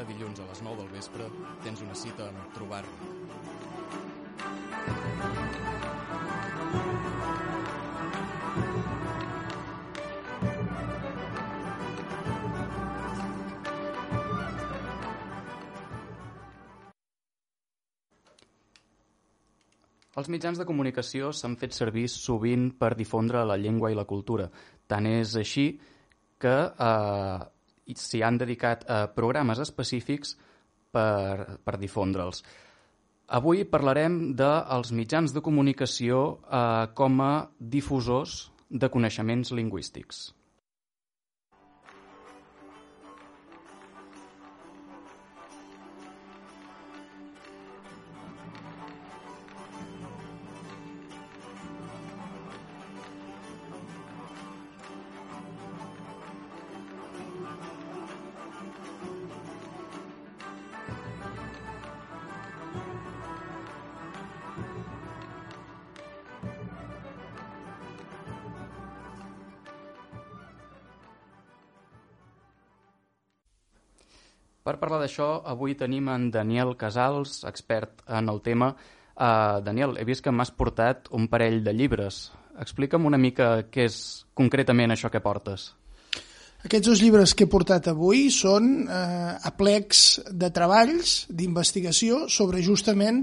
cada dilluns a les 9 del vespre tens una cita amb trobar-lo. Els mitjans de comunicació s'han fet servir sovint per difondre la llengua i la cultura. Tant és així que eh, s'hi han dedicat eh, programes específics per, per difondre'ls. Avui parlarem dels mitjans de comunicació eh, com a difusors de coneixements lingüístics. Per parlar d'això, avui tenim en Daniel Casals, expert en el tema. Uh, Daniel, he vist que m'has portat un parell de llibres. Explica'm una mica què és concretament això que portes. Aquests dos llibres que he portat avui són eh, aplecs de treballs d'investigació sobre justament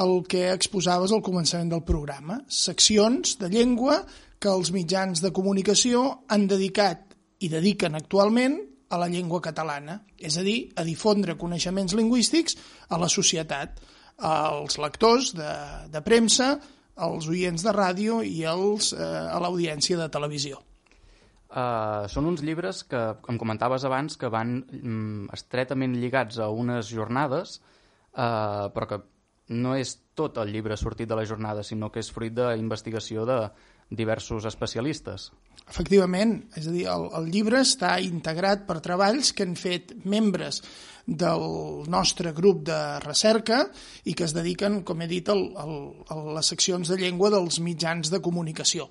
el que exposaves al començament del programa. Seccions de llengua que els mitjans de comunicació han dedicat i dediquen actualment a la llengua catalana, és a dir, a difondre coneixements lingüístics a la societat, als lectors de, de premsa, als oients de ràdio i als, eh, a l'audiència de televisió. Uh, són uns llibres que, com comentaves abans, que van mm, estretament lligats a unes jornades, uh, però que no és tot el llibre sortit de la jornada, sinó que és fruit d'investigació de diversos especialistes. Efectivament, és a dir, el, el llibre està integrat per treballs que han fet membres del nostre grup de recerca i que es dediquen, com he dit, al, al, a les seccions de llengua dels mitjans de comunicació.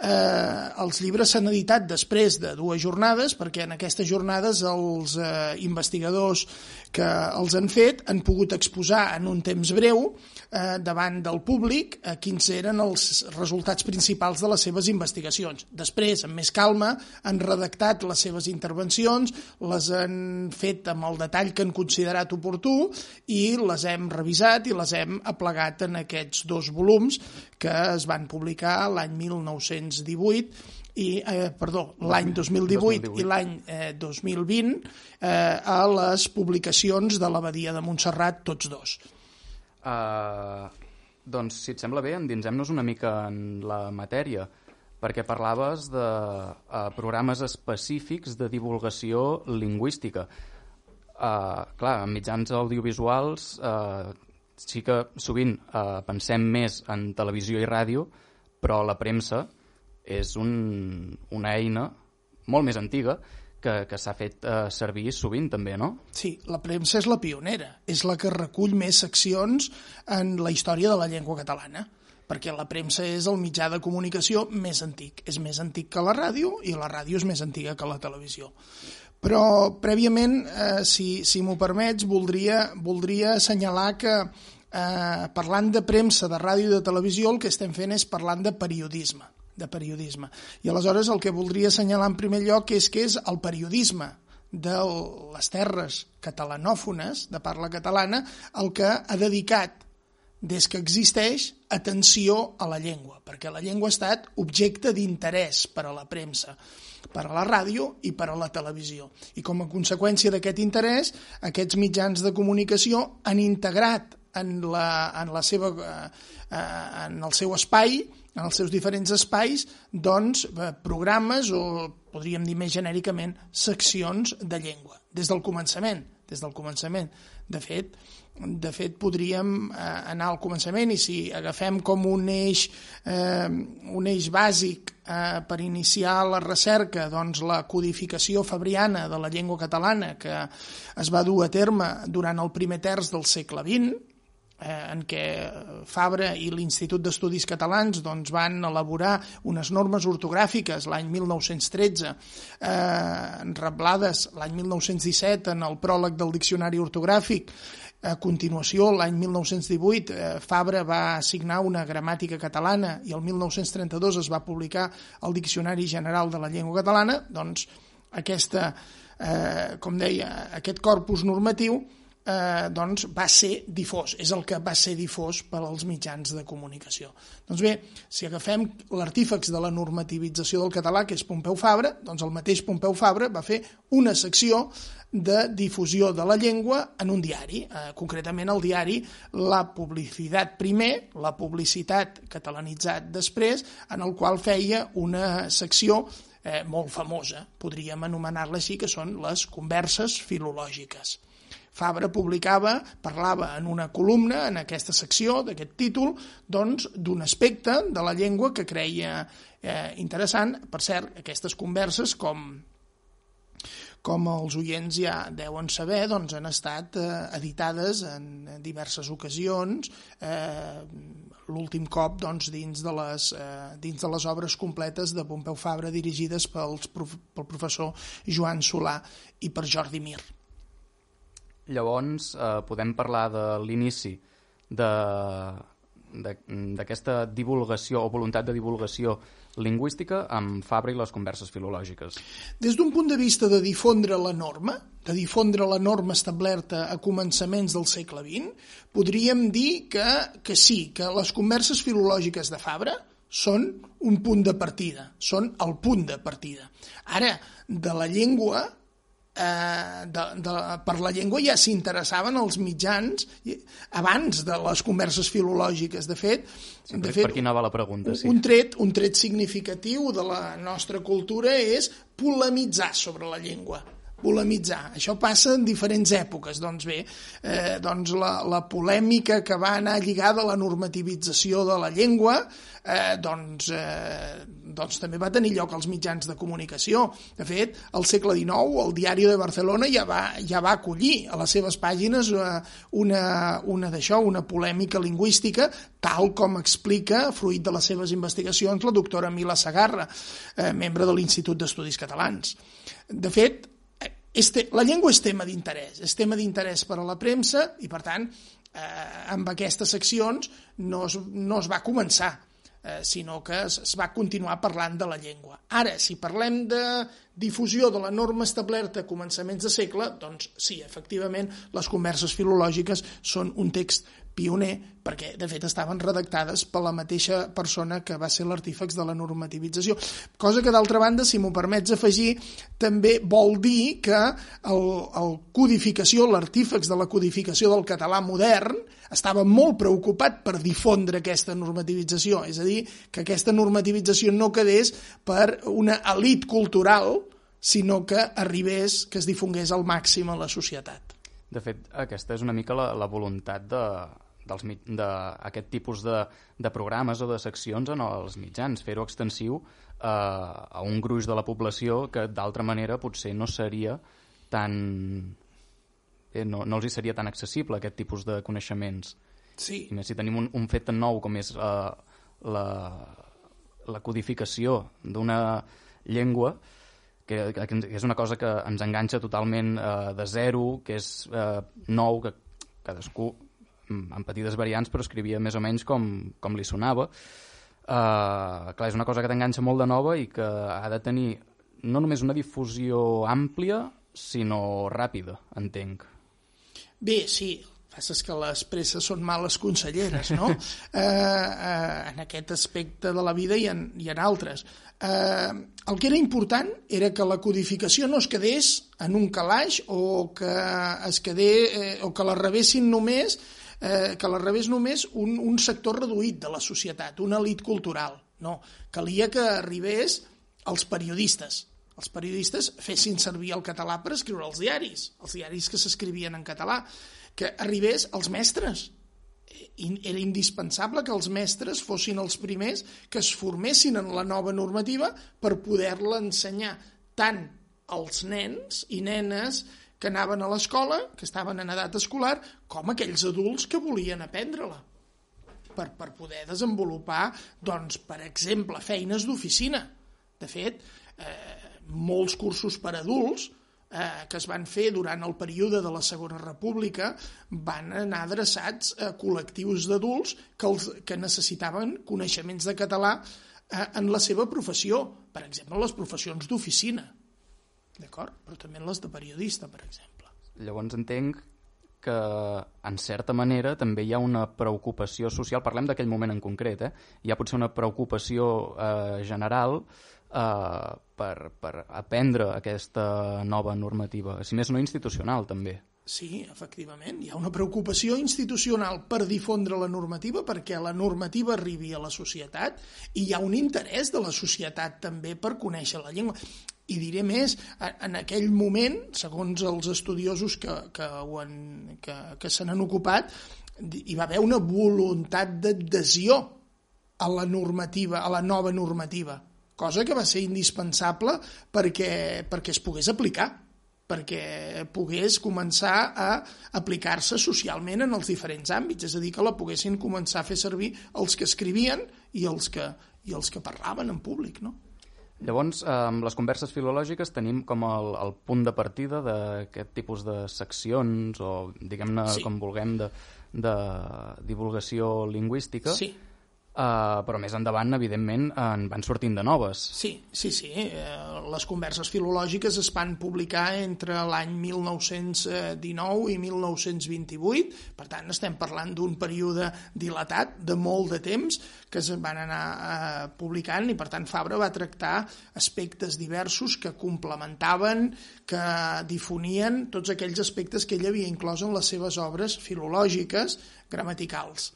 Eh, els llibres s'han editat després de dues jornades perquè en aquestes jornades els eh, investigadors que els han fet han pogut exposar en un temps breu eh, davant del públic eh, quins eren els resultats principals de les seves investigacions. Després, amb més calma, han redactat les seves intervencions, les han fet amb el detall que han considerat oportú i les hem revisat i les hem aplegat en aquests dos volums que es van publicar l'any 1918 i, eh, perdó, l'any 2018, 2018 i l'any eh, 2020 eh, a les publicacions de l'Abadia de Montserrat, tots dos. Uh, doncs, si et sembla bé, endinsem-nos una mica en la matèria, perquè parlaves de uh, programes específics de divulgació lingüística. Uh, clar, en mitjans audiovisuals uh, sí que sovint uh, pensem més en televisió i ràdio, però la premsa és un, una eina molt més antiga que, que s'ha fet eh, servir sovint també, no? Sí, la premsa és la pionera, és la que recull més seccions en la història de la llengua catalana perquè la premsa és el mitjà de comunicació més antic. És més antic que la ràdio i la ràdio és més antiga que la televisió. Però, prèviament, eh, si, si m'ho permets, voldria, voldria assenyalar que eh, parlant de premsa, de ràdio i de televisió, el que estem fent és parlant de periodisme de periodisme. I aleshores el que voldria assenyalar en primer lloc és que és el periodisme de les terres catalanòfones, de parla catalana, el que ha dedicat des que existeix atenció a la llengua, perquè la llengua ha estat objecte d'interès per a la premsa, per a la ràdio i per a la televisió. I com a conseqüència d'aquest interès, aquests mitjans de comunicació han integrat en, la, en, la seva, eh, en el seu espai en els seus diferents espais doncs, eh, programes o, podríem dir més genèricament, seccions de llengua, des del començament, des del començament. De fet, de fet podríem eh, anar al començament i si agafem com un eix, eh, un eix bàsic eh, per iniciar la recerca doncs la codificació fabriana de la llengua catalana que es va dur a terme durant el primer terç del segle XX, eh, en què Fabra i l'Institut d'Estudis Catalans doncs, van elaborar unes normes ortogràfiques l'any 1913, eh, reblades l'any 1917 en el pròleg del Diccionari Ortogràfic, a continuació, l'any 1918, eh, Fabra va signar una gramàtica catalana i el 1932 es va publicar el Diccionari General de la Llengua Catalana, doncs aquesta, eh, com deia, aquest corpus normatiu eh, doncs va ser difós, és el que va ser difós per als mitjans de comunicació. Doncs bé, si agafem l'artífex de la normativització del català, que és Pompeu Fabra, doncs el mateix Pompeu Fabra va fer una secció de difusió de la llengua en un diari, eh, concretament el diari La Publicitat primer, la publicitat catalanitzat després, en el qual feia una secció eh, molt famosa, podríem anomenar-la així, que són les converses filològiques. Fabra publicava, parlava en una columna, en aquesta secció d'aquest títol, doncs d'un aspecte de la llengua que creia eh, interessant. Per cert, aquestes converses, com, com els oients ja deuen saber, doncs han estat eh, editades en diverses ocasions, eh, l'últim cop doncs, dins, de les, eh, dins de les obres completes de Pompeu Fabra dirigides pels, pel professor Joan Solà i per Jordi Mir. Llavors, eh, podem parlar de l'inici d'aquesta divulgació o voluntat de divulgació lingüística amb Fabra i les converses filològiques. Des d'un punt de vista de difondre la norma, de difondre la norma establerta a començaments del segle XX, podríem dir que, que sí, que les converses filològiques de Fabra són un punt de partida, són el punt de partida. Ara, de la llengua de, de, per la llengua ja s'interessaven els mitjans abans de les converses filològiques. De fet, sí, de fet per aquí anava la pregunta, sí. un, tret, un tret significatiu de la nostra cultura és polemitzar sobre la llengua polemitzar. Això passa en diferents èpoques. Doncs bé, eh, doncs la, la polèmica que va anar lligada a la normativització de la llengua eh, doncs, eh, doncs també va tenir lloc als mitjans de comunicació. De fet, al segle XIX, el Diari de Barcelona ja va, ja va acollir a les seves pàgines eh, una, una d'això, una polèmica lingüística, tal com explica, fruit de les seves investigacions, la doctora Mila Sagarra, eh, membre de l'Institut d'Estudis Catalans. De fet, és te, la llengua és tema d'interès, és tema d'interès per a la premsa i, per tant, eh, amb aquestes seccions no es, no es va començar eh, sinó que es, es va continuar parlant de la llengua. Ara, si parlem de difusió de la norma establerta a començaments de segle, doncs sí, efectivament, les converses filològiques són un text pioner, perquè de fet estaven redactades per la mateixa persona que va ser l'artífex de la normativització. Cosa que, d'altra banda, si m'ho permets afegir, també vol dir que el, el codificació, l'artífex de la codificació del català modern, estava molt preocupat per difondre aquesta normativització, és a dir, que aquesta normativització no quedés per una elit cultural, sinó que arribés, que es difongués al màxim a la societat. De fet, aquesta és una mica la, la voluntat de, d'aquest tipus de, de programes o de seccions en els mitjans, fer-ho extensiu eh, a un gruix de la població que d'altra manera potser no seria tan... Eh, no, no els hi seria tan accessible aquest tipus de coneixements. Sí. I més si tenim un, un fet tan nou com és eh, la, la codificació d'una llengua, que, que és una cosa que ens enganxa totalment eh, de zero, que és eh, nou, que cadascú mm, amb petites variants però escrivia més o menys com, com li sonava. Uh, clar, és una cosa que t'enganxa molt de nova i que ha de tenir no només una difusió àmplia, sinó ràpida, entenc. Bé, sí, passes que les presses són males conselleres, no? eh, eh, en aquest aspecte de la vida i en, i en altres. Eh, el que era important era que la codificació no es quedés en un calaix o que es quedé, eh, o que la rebessin només eh, que la rebés només un, un sector reduït de la societat, una elit cultural. No, calia que arribés als periodistes, els periodistes fessin servir el català per escriure els diaris, els diaris que s'escrivien en català que arribés als mestres. Era indispensable que els mestres fossin els primers que es formessin en la nova normativa per poder-la ensenyar tant als nens i nenes que anaven a l'escola, que estaven en edat escolar, com aquells adults que volien aprendre-la per, per poder desenvolupar, doncs, per exemple, feines d'oficina. De fet, eh, molts cursos per adults eh, que es van fer durant el període de la Segona República van anar adreçats a col·lectius d'adults que, els, que necessitaven coneixements de català eh, en la seva professió, per exemple, les professions d'oficina, d'acord? Però també les de periodista, per exemple. Llavors entenc que, en certa manera, també hi ha una preocupació social, parlem d'aquell moment en concret, eh? hi ha potser una preocupació eh, general eh, per, per aprendre aquesta nova normativa, si més no institucional també. Sí, efectivament. Hi ha una preocupació institucional per difondre la normativa perquè la normativa arribi a la societat i hi ha un interès de la societat també per conèixer la llengua. I diré més, en aquell moment, segons els estudiosos que, que, han, que, que se n'han ocupat, hi va haver una voluntat d'adhesió a la normativa, a la nova normativa cosa que va ser indispensable perquè, perquè es pogués aplicar perquè pogués començar a aplicar-se socialment en els diferents àmbits, és a dir, que la poguessin començar a fer servir els que escrivien i els que, i els que parlaven en públic, no? Llavors, amb les converses filològiques tenim com el, el punt de partida d'aquest tipus de seccions o, diguem-ne, sí. com vulguem, de, de divulgació lingüística. Sí Uh, però més endavant, evidentment, en van sortint de noves. Sí, sí, sí. Uh, les converses filològiques es van publicar entre l'any 1919 i 1928, per tant estem parlant d'un període dilatat de molt de temps que es van anar uh, publicant i per tant Fabra va tractar aspectes diversos que complementaven, que difonien tots aquells aspectes que ell havia inclòs en les seves obres filològiques gramaticals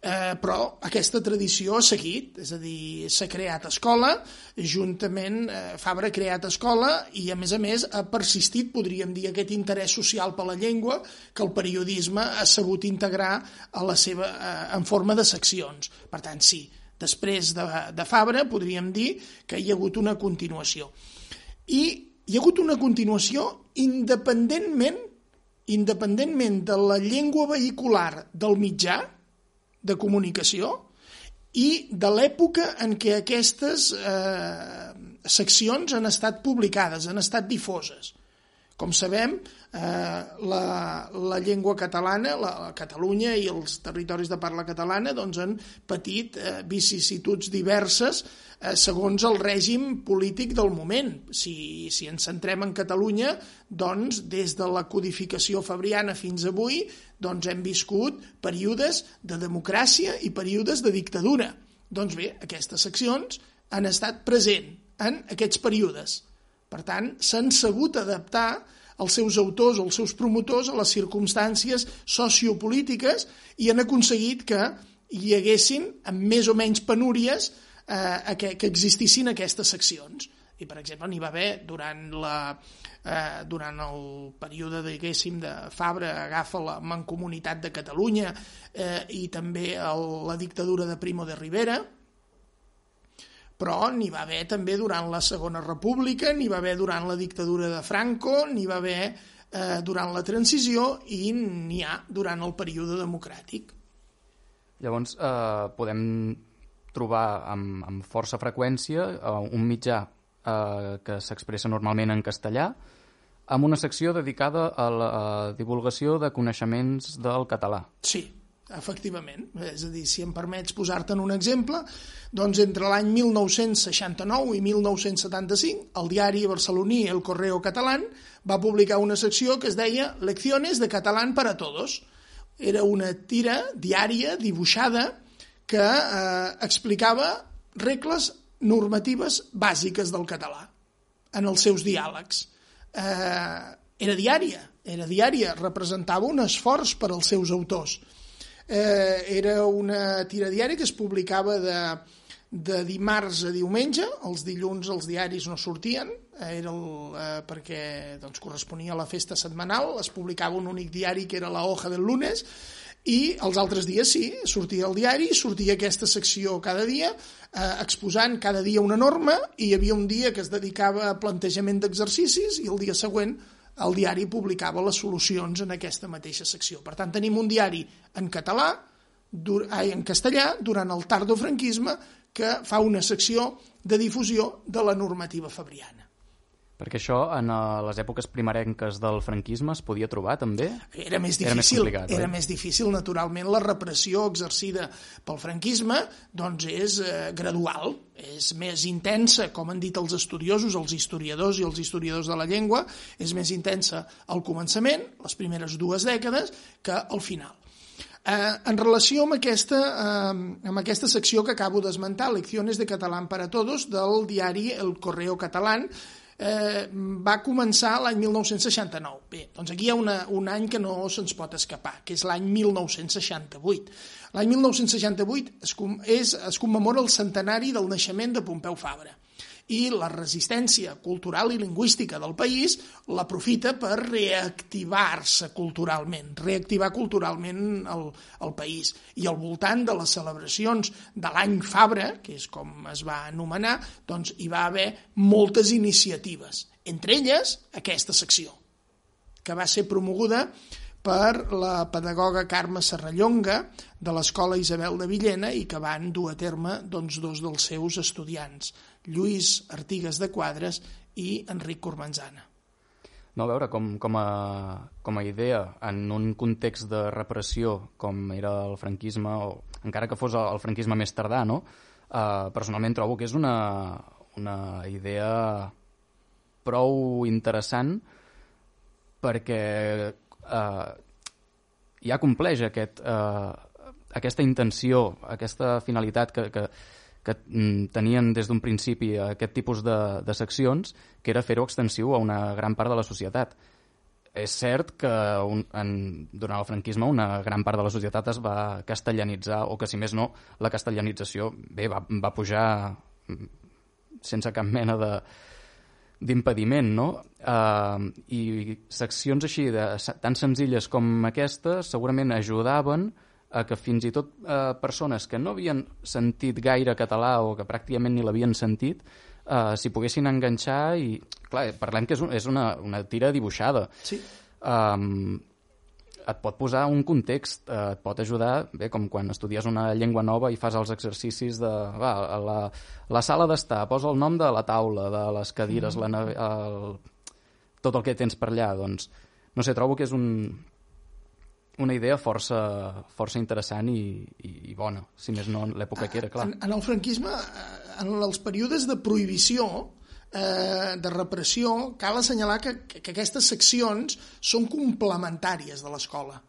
eh, però aquesta tradició ha seguit, és a dir, s'ha creat escola, juntament eh, Fabra ha creat escola i a més a més ha persistit, podríem dir, aquest interès social per la llengua que el periodisme ha sabut integrar a la seva, eh, en forma de seccions. Per tant, sí, després de, de Fabra podríem dir que hi ha hagut una continuació. I hi ha hagut una continuació independentment independentment de la llengua vehicular del mitjà, de comunicació i de l'època en què aquestes eh, seccions han estat publicades, han estat difoses. Com sabem, eh, la, la llengua catalana, la, la Catalunya i els territoris de parla catalana doncs, han patit eh, vicissituds diverses eh, segons el règim polític del moment. Si, si ens centrem en Catalunya, doncs, des de la codificació fabriana fins avui, doncs hem viscut períodes de democràcia i períodes de dictadura. Doncs bé, aquestes seccions han estat present en aquests períodes. Per tant, s'han sabut adaptar els seus autors o els seus promotors a les circumstàncies sociopolítiques i han aconseguit que hi haguessin, amb més o menys penúries, eh, que, que existissin aquestes seccions. I, per exemple, n'hi va haver durant, la, eh, durant el període, diguéssim, de Fabra, agafa la Mancomunitat de Catalunya eh, i també el, la dictadura de Primo de Rivera, però n'hi va haver també durant la Segona República, n'hi va haver durant la dictadura de Franco, n'hi va haver eh, durant la transició i n'hi ha durant el període democràtic. Llavors, eh, podem trobar amb, amb força freqüència eh, un mitjà eh, que s'expressa normalment en castellà, amb una secció dedicada a la divulgació de coneixements del català. Sí, efectivament. És a dir, si em permets posar-te'n un exemple, doncs entre l'any 1969 i 1975 el diari barceloní El Correo Catalán va publicar una secció que es deia Lecciones de catalán para todos. Era una tira diària dibuixada que eh, explicava regles normatives bàsiques del català en els seus diàlegs. Eh, era diària, era diària, representava un esforç per als seus autors eh, era una tira diària que es publicava de, de dimarts a diumenge, els dilluns els diaris no sortien, era el, eh, perquè doncs, corresponia a la festa setmanal, es publicava un únic diari que era la hoja del lunes, i els altres dies sí, sortia el diari, sortia aquesta secció cada dia, eh, exposant cada dia una norma, i hi havia un dia que es dedicava a plantejament d'exercicis i el dia següent el diari publicava les solucions en aquesta mateixa secció. Per tant, tenim un diari en català, ai, en castellà, durant el tardofranquisme, que fa una secció de difusió de la normativa fabriana. Perquè això en uh, les èpoques primerenques del franquisme es podia trobar també? Era més difícil, era més, complicat, era més difícil naturalment la repressió exercida pel franquisme doncs és eh, gradual, és més intensa, com han dit els estudiosos, els historiadors i els historiadors de la llengua, és més intensa al començament, les primeres dues dècades, que al final. Eh, en relació amb aquesta, eh, amb aquesta secció que acabo d'esmentar, Lecciones de Catalán para Todos, del diari El Correo Catalán, eh, va començar l'any 1969. Bé, doncs aquí hi ha una, un any que no se'ns pot escapar, que és l'any 1968. L'any 1968 es, és, es commemora el centenari del naixement de Pompeu Fabra i la resistència cultural i lingüística del país l'aprofita per reactivar-se culturalment, reactivar culturalment el, el país. I al voltant de les celebracions de l'any Fabra, que és com es va anomenar, doncs hi va haver moltes iniciatives, entre elles aquesta secció, que va ser promoguda per la pedagoga Carme Serrallonga de l'Escola Isabel de Villena i que van dur a terme doncs, dos dels seus estudiants, Lluís Artigues de Quadres i Enric Cormanzana. No, a veure, com, com, a, com a idea, en un context de repressió com era el franquisme, o encara que fos el franquisme més tardà, no? Uh, personalment trobo que és una, una idea prou interessant perquè uh, ja compleix aquest, uh, aquesta intenció, aquesta finalitat que, que, que mm, tenien des d'un principi aquest tipus de, de seccions, que era fer-ho extensiu a una gran part de la societat. És cert que un, en, durant el franquisme una gran part de la societat es va castellanitzar, o que si més no, la castellanització bé, va, va pujar mm, sense cap mena de d'impediment, no? Uh, I seccions així de, tan senzilles com aquesta segurament ajudaven a que fins i tot eh, persones que no havien sentit gaire català o que pràcticament ni l'havien sentit eh, s'hi poguessin enganxar i, clar, parlem que és, un, és una, una tira dibuixada. Sí. Um, et pot posar un context, eh, et pot ajudar, bé, com quan estudies una llengua nova i fas els exercicis de... Va, la, la sala d'estar, posa el nom de la taula, de les cadires, mm. la, el, tot el que tens per allà, doncs, no sé, trobo que és un, una idea força, força interessant i, i, i bona, si més no en l'època que era, clar. En, en el franquisme, eh, en els períodes de prohibició, eh, de repressió, cal assenyalar que, que aquestes seccions són complementàries de l'escola.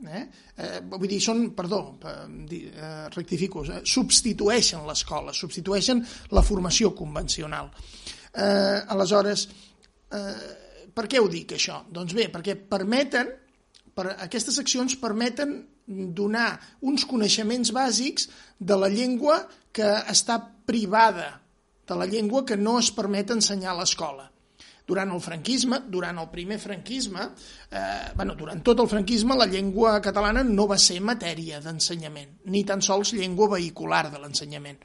Eh? Eh, vull dir, són, perdó, eh, rectifico, eh, substitueixen l'escola, substitueixen la formació convencional. Eh, aleshores, eh, per què ho dic, això? Doncs bé, perquè permeten per, aquestes seccions permeten donar uns coneixements bàsics de la llengua que està privada, de la llengua que no es permet ensenyar a l'escola. Durant el franquisme, durant el primer franquisme, eh, bueno, durant tot el franquisme, la llengua catalana no va ser matèria d'ensenyament, ni tan sols llengua vehicular de l'ensenyament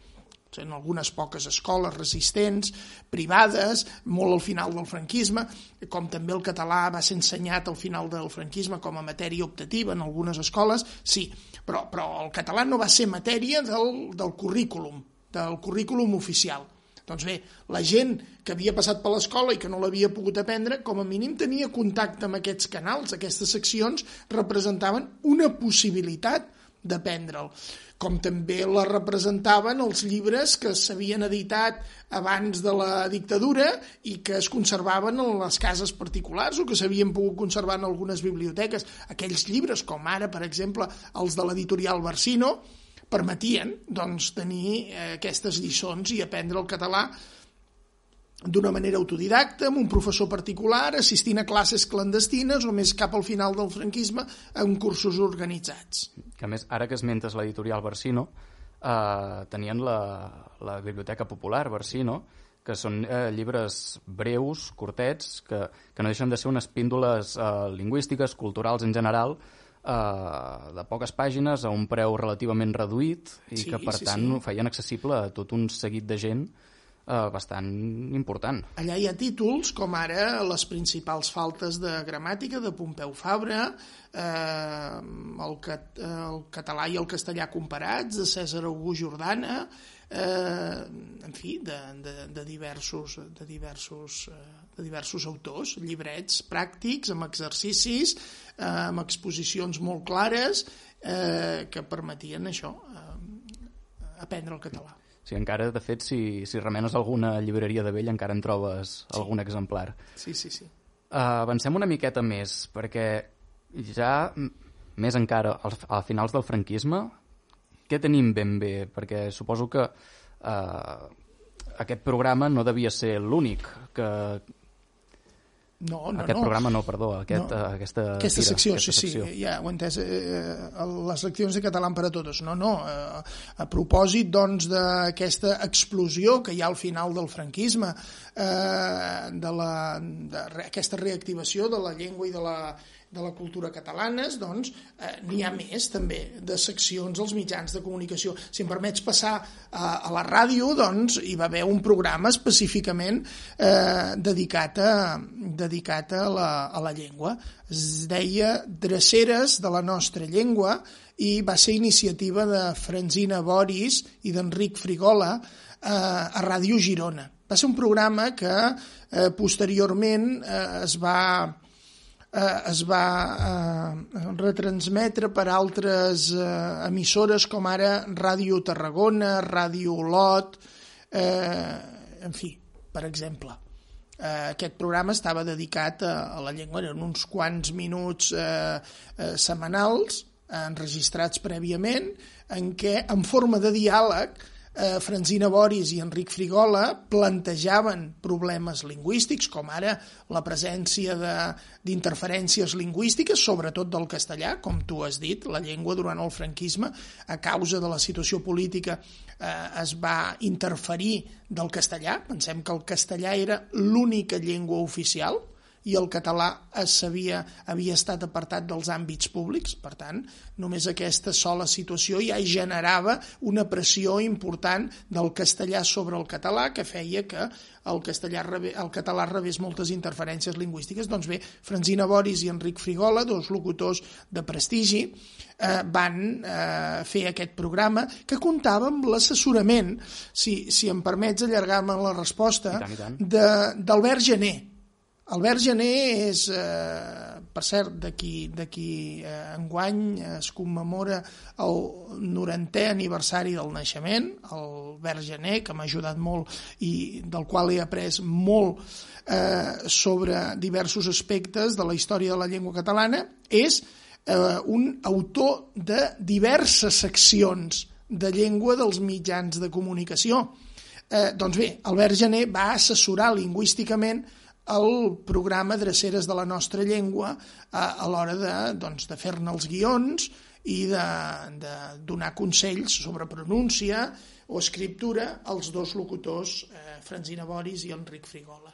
en algunes poques escoles resistents, privades, molt al final del franquisme, com també el català va ser ensenyat al final del franquisme com a matèria optativa en algunes escoles, sí, però, però el català no va ser matèria del, del currículum, del currículum oficial. Doncs bé, la gent que havia passat per l'escola i que no l'havia pogut aprendre, com a mínim tenia contacte amb aquests canals, aquestes seccions representaven una possibilitat d'aprendre'l com també la representaven els llibres que s'havien editat abans de la dictadura i que es conservaven en les cases particulars o que s'havien pogut conservar en algunes biblioteques. Aquells llibres, com ara, per exemple, els de l'editorial Barsino, permetien doncs, tenir eh, aquestes lliçons i aprendre el català d'una manera autodidacta, amb un professor particular, assistint a classes clandestines o més cap al final del franquisme en cursos organitzats. Que a més, ara que esmentes l'editorial Barsino, eh, tenien la, la Biblioteca Popular Barsino, que són eh, llibres breus, curtets, que, que no deixen de ser unes píndoles eh, lingüístiques, culturals en general, eh, de poques pàgines a un preu relativament reduït i sí, que, per sí, tant, sí. feien accessible a tot un seguit de gent eh, bastant important. Allà hi ha títols com ara les principals faltes de gramàtica de Pompeu Fabra, eh, el, cat, el català i el castellà comparats de Cèsar August Jordana, eh, en fi, de, de, de diversos, de diversos, eh, de diversos autors, llibrets pràctics, amb exercicis, eh, amb exposicions molt clares, eh, que permetien això, eh, aprendre el català. Sí, encara, de fet, si, si remenes alguna llibreria de vell encara en trobes sí. algun exemplar. Sí, sí, sí. Uh, avancem una miqueta més, perquè ja més encara a finals del franquisme, què tenim ben bé? Perquè suposo que uh, aquest programa no devia ser l'únic que, no, no, aquest no. programa no, perdó, aquest, no. aquesta, aquesta tira, secció, aquesta sí, secció. sí, ja ho he entès, eh, les leccions de català per a totes, no, no, eh, a propòsit doncs d'aquesta explosió que hi ha al final del franquisme, eh, de la, de, aquesta reactivació de la llengua i de la, de la cultura catalanes, doncs eh, n'hi ha més també de seccions als mitjans de comunicació. Si em permets passar a, a la ràdio, doncs hi va haver un programa específicament eh, dedicat, a, dedicat a, la, a la llengua. Es deia Dreceres de la nostra llengua i va ser iniciativa de Franzina Boris i d'Enric Frigola eh, a Ràdio Girona. Va ser un programa que eh, posteriorment eh, es va eh, es va eh, retransmetre per altres eh, emissores com ara Ràdio Tarragona, Ràdio Olot, eh, en fi, per exemple. Eh, aquest programa estava dedicat a, a la llengua, eren uns quants minuts eh, eh, setmanals enregistrats prèviament, en què, en forma de diàleg, eh, Franzina Boris i Enric Frigola plantejaven problemes lingüístics, com ara la presència d'interferències lingüístiques, sobretot del castellà, com tu has dit, la llengua durant el franquisme, a causa de la situació política, eh, es va interferir del castellà. Pensem que el castellà era l'única llengua oficial, i el català havia, havia estat apartat dels àmbits públics, per tant, només aquesta sola situació ja generava una pressió important del castellà sobre el català que feia que el, castellà, el català rebés moltes interferències lingüístiques. Doncs bé, Franzina Boris i Enric Frigola, dos locutors de prestigi, eh, van eh, fer aquest programa que comptava amb l'assessorament, si, si em permets allargar-me la resposta, d'Albert Gené, Albert Gené és, eh, per cert, d'aquí eh, enguany es commemora el 90è aniversari del naixement, Albert Gené, que m'ha ajudat molt i del qual he après molt eh, sobre diversos aspectes de la història de la llengua catalana, és eh, un autor de diverses seccions de llengua dels mitjans de comunicació. Eh, doncs bé, Albert Gené va assessorar lingüísticament el programa Dreceres de la nostra llengua a, a l'hora de, doncs, de fer-ne els guions i de, de donar consells sobre pronúncia o escriptura als dos locutors, eh, Franzina Boris i Enric Frigola.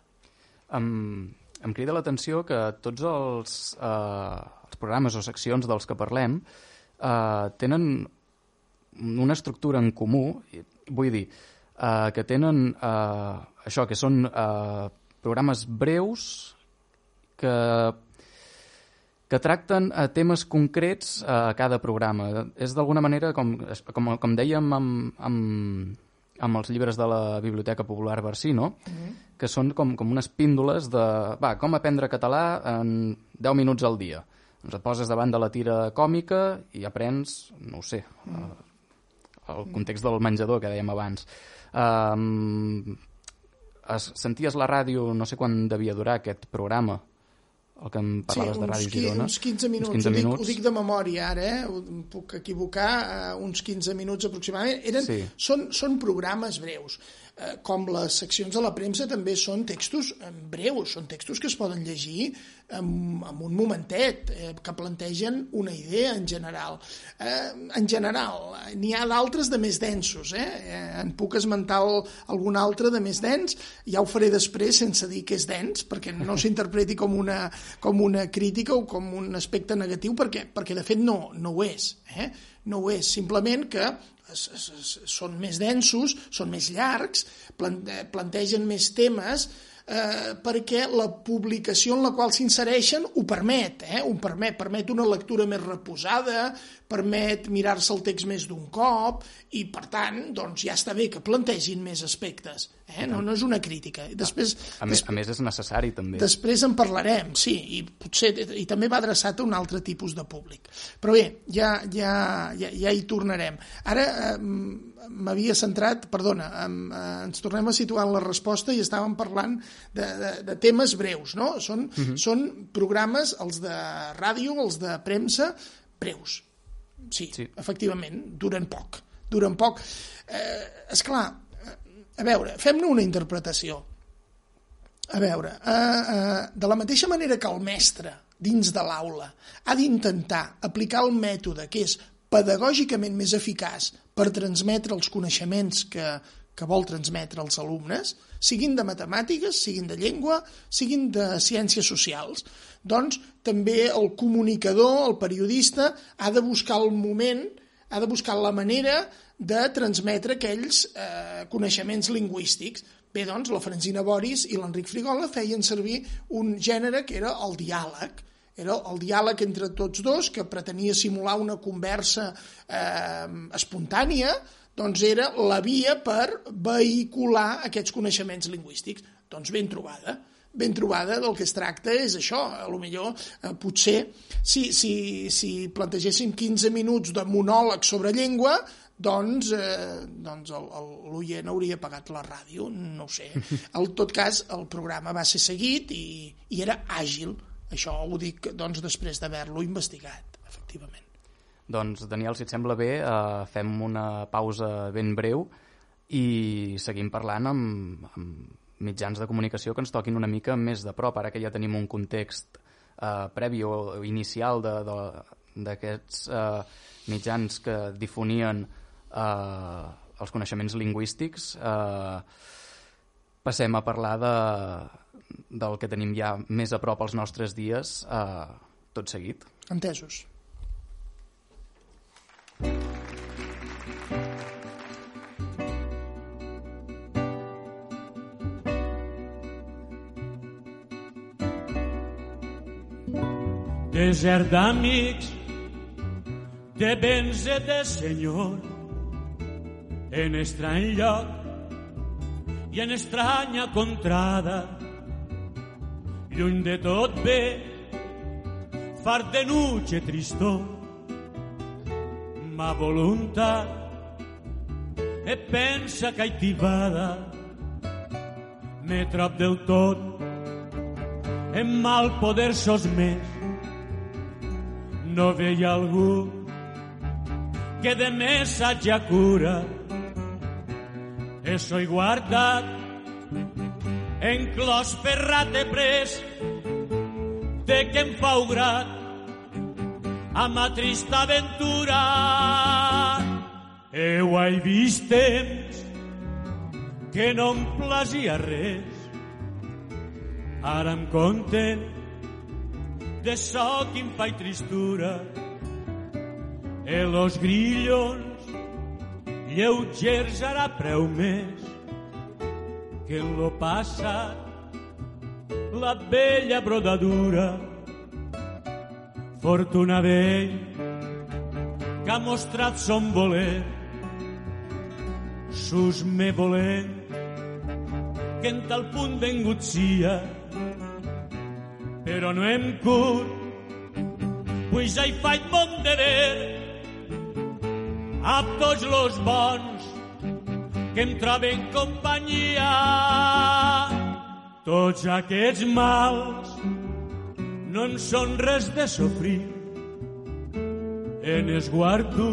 Em, em crida l'atenció que tots els, eh, els programes o seccions dels que parlem eh, tenen una estructura en comú, vull dir, eh, que tenen eh, això, que són eh, programes breus que, que tracten a temes concrets a cada programa. És d'alguna manera, com, com, com dèiem amb, amb, amb els llibres de la Biblioteca Popular Barsí, no? Mm -hmm. que són com, com unes píndoles de va, com aprendre català en 10 minuts al dia. Doncs et poses davant de la tira còmica i aprens, no ho sé, mm. -hmm. el context del menjador que dèiem abans. Um, es, senties la ràdio, no sé quan devia durar aquest programa, el que em parlaves sí, de Ràdio Girona. uns 15 minuts, uns 15 ho, dic, minuts. ho dic de memòria ara, eh? em puc equivocar, uh, uns 15 minuts aproximadament. Eren, sí. són, són programes breus. Eh, com les seccions de la premsa també són textos breus, són textos que es poden llegir en, en un momentet, eh, que plantegen una idea en general. Eh, en general, n'hi ha d'altres de més densos, eh? eh en puc esmentar algun altre de més dens, ja ho faré després sense dir que és dens, perquè no s'interpreti com, una, com una crítica o com un aspecte negatiu, perquè, perquè de fet no, no ho és. Eh? no ho és. Simplement que es, es, es, són més densos, són més llargs, plantegen més temes, eh, perquè la publicació en la qual s'insereixen ho permet, eh? ho permet, permet una lectura més reposada, permet mirar-se el text més d'un cop i, per tant, doncs ja està bé que plantegin més aspectes. Eh? No, no és una crítica. Després, a, més, a més és necessari, també. Després en parlarem, sí, i potser i també va adreçat a un altre tipus de públic. Però bé, ja, ja, ja, ja hi tornarem. Ara eh, m'havia centrat, perdona, eh, ens tornem a situar en la resposta i estàvem parlant de, de, de temes breus, no? Són, uh mhm. -huh. són programes, els de ràdio, els de premsa, breus sí, sí, efectivament, duren poc. Duren poc. Eh, esclar, eh, a veure, fem-ne una interpretació. A veure, eh, eh, de la mateixa manera que el mestre dins de l'aula ha d'intentar aplicar el mètode que és pedagògicament més eficaç per transmetre els coneixements que, que vol transmetre als alumnes, siguin de matemàtiques, siguin de llengua, siguin de ciències socials. Doncs també el comunicador, el periodista, ha de buscar el moment, ha de buscar la manera de transmetre aquells eh, coneixements lingüístics. Bé, doncs, la Francina Boris i l'Enric Frigola feien servir un gènere que era el diàleg, era el diàleg entre tots dos que pretenia simular una conversa eh, espontània, doncs era la via per vehicular aquests coneixements lingüístics. Doncs ben trobada ben trobada del que es tracta és això, a lo millor eh, potser si, si, si plantegéssim 15 minuts de monòleg sobre llengua doncs, eh, doncs l'oient hauria pagat la ràdio, no ho sé. En tot cas, el programa va ser seguit i, i era àgil. Això ho dic doncs, després d'haver-lo investigat, efectivament. Doncs, Daniel, si et sembla bé, eh, fem una pausa ben breu i seguim parlant amb, amb mitjans de comunicació que ens toquin una mica més de prop, ara que ja tenim un context eh, previ o inicial d'aquests eh, mitjans que difonien eh, els coneixements lingüístics, eh, passem a parlar de, del que tenim ja més a prop als nostres dies, eh, tot seguit. Entesos. Desert d'amics, de béns i de senyor, en estrany lloc i en estranya contrada, lluny de tot bé, fart de nuig i tristor, ma voluntat e pensa caitivada me trop del tot en mal poder sos més. No veia algú que de més hagi cura. E soy guardat en clos ferrat de pres de que em fa grat a ma trista aventura. Eu hai vist temps que no em plasia res. Ara em conten de so em fa tristura. E los grillons lleugers ara preu més que en lo passat la vella brodadura Fortuna d'ell que ha mostrat son voler sus me volent que en tal punt sia però no hem curt pues ja hi faig bon deber a tots los bons que em troben companyia. Tots aquests mals no en són res de sofrir. En esguardo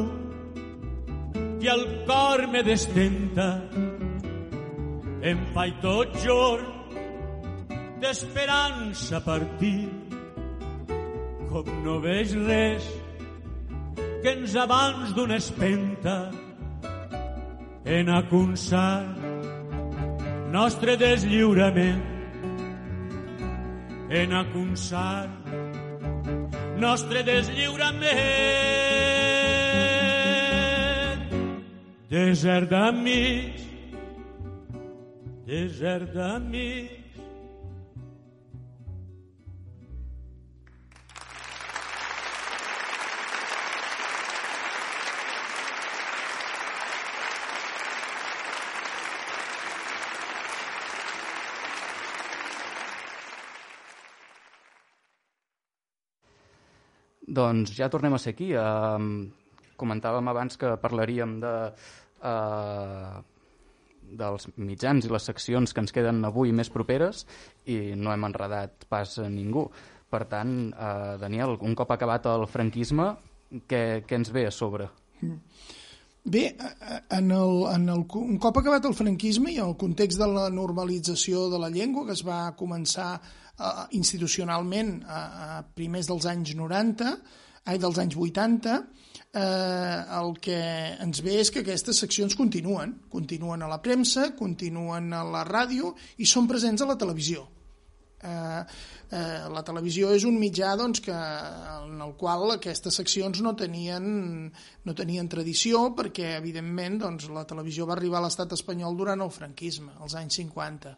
i el cor me destenta. Em faig tot jorn d'esperança partir. Com no veig res que ens abans d'una espenta en aconsar nostre deslliurament en aconsar nostre deslliurament. Desert d'amics, desert d'amics, Doncs ja tornem a ser aquí. Uh, comentàvem abans que parlaríem de, uh, dels mitjans i les seccions que ens queden avui més properes i no hem enredat pas a ningú. Per tant, uh, Daniel, un cop acabat el franquisme, què, què ens ve a sobre? Bé, en el, en el, un cop acabat el franquisme i el context de la normalització de la llengua que es va començar uh, institucionalment a, a primers dels anys 90, ai, dels anys 80, eh, el que ens ve és que aquestes seccions continuen, continuen a la premsa, continuen a la ràdio i són presents a la televisió. Eh, eh, la televisió és un mitjà doncs, que, en el qual aquestes seccions no tenien, no tenien tradició perquè, evidentment, doncs, la televisió va arribar a l'estat espanyol durant el franquisme, als anys 50.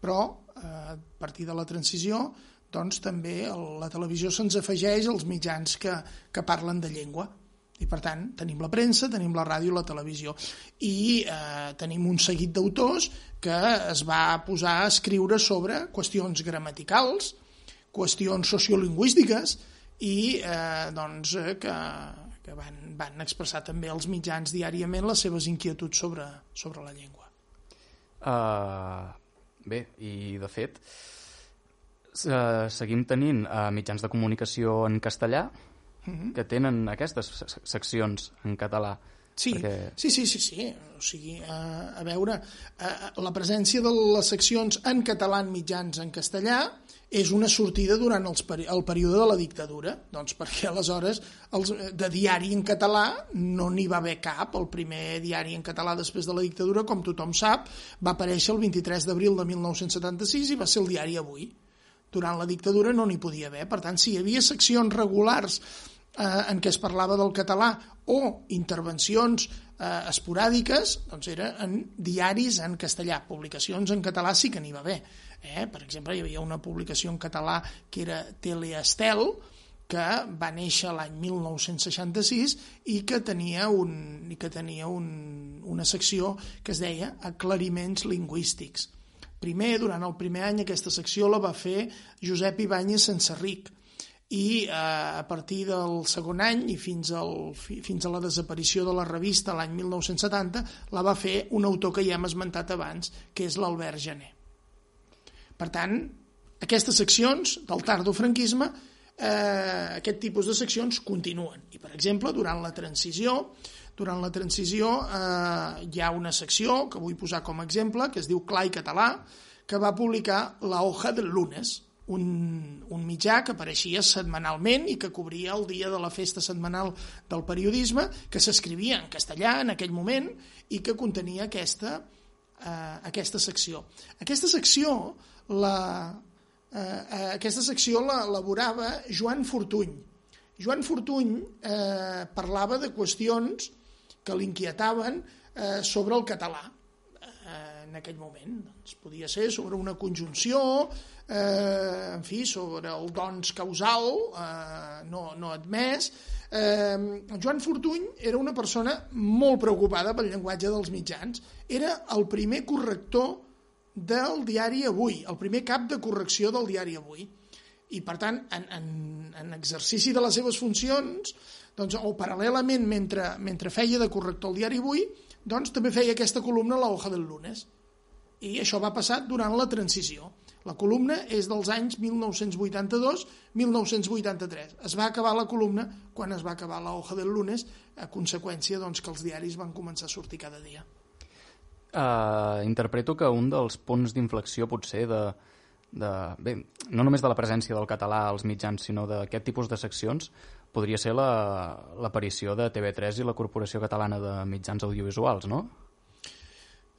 Però, eh, a partir de la transició, doncs també la televisió se'ns afegeix als mitjans que, que parlen de llengua. I per tant, tenim la premsa, tenim la ràdio i la televisió. I eh, tenim un seguit d'autors que es va posar a escriure sobre qüestions gramaticals, qüestions sociolingüístiques i eh, doncs, eh, que, que van, van expressar també als mitjans diàriament les seves inquietuds sobre, sobre la llengua. Uh, bé, i de fet, uh, seguim tenint uh, mitjans de comunicació en castellà uh -huh. que tenen aquestes seccions en català. Sí, perquè... sí, sí, sí, sí. O sigui, uh, a veure, uh, la presència de les seccions en català en mitjans en castellà és una sortida durant els el període de la dictadura, doncs perquè aleshores els, de diari en català no n'hi va haver cap, el primer diari en català després de la dictadura, com tothom sap, va aparèixer el 23 d'abril de 1976 i va ser el diari Avui durant la dictadura no n'hi podia haver. Per tant, si hi havia seccions regulars eh, en què es parlava del català o intervencions eh, esporàdiques, doncs era en diaris en castellà. Publicacions en català sí que n'hi va haver. Eh? Per exemple, hi havia una publicació en català que era Teleestel, que va néixer l'any 1966 i que tenia, un, i que tenia un, una secció que es deia Aclariments lingüístics Primer, durant el primer any, aquesta secció la va fer Josep Ibáñez Ric i eh, a partir del segon any i fins, al, fins a la desaparició de la revista l'any 1970 la va fer un autor que ja hem esmentat abans, que és l'Albert Gené. Per tant, aquestes seccions del tardofranquisme, eh, aquest tipus de seccions continuen. I, per exemple, durant la transició, durant la transició eh, hi ha una secció que vull posar com a exemple, que es diu Clar Català, que va publicar La Hoja del Lunes, un, un mitjà que apareixia setmanalment i que cobria el dia de la festa setmanal del periodisme, que s'escrivia en castellà en aquell moment i que contenia aquesta, eh, aquesta secció. Aquesta secció la, eh, eh aquesta secció l'elaborava Joan Fortuny. Joan Fortuny eh, parlava de qüestions que l'inquietaven eh, sobre el català en aquell moment. Doncs podia ser sobre una conjunció, eh, en fi, sobre el dons causal, eh, no, no admès. Eh, Joan Fortuny era una persona molt preocupada pel llenguatge dels mitjans. Era el primer corrector del diari Avui, el primer cap de correcció del diari Avui. I, per tant, en, en, en exercici de les seves funcions, doncs, o paral·lelament, mentre, mentre feia de corrector al diari Avui, doncs també feia aquesta columna a la hoja del lunes. I això va passar durant la transició. La columna és dels anys 1982-1983. Es va acabar la columna quan es va acabar la hoja del lunes, a conseqüència doncs, que els diaris van començar a sortir cada dia. Uh, interpreto que un dels punts d'inflexió potser de, de, bé, no només de la presència del català als mitjans, sinó d'aquest tipus de seccions, podria ser l'aparició la, de TV3 i la Corporació Catalana de Mitjans Audiovisuals, no?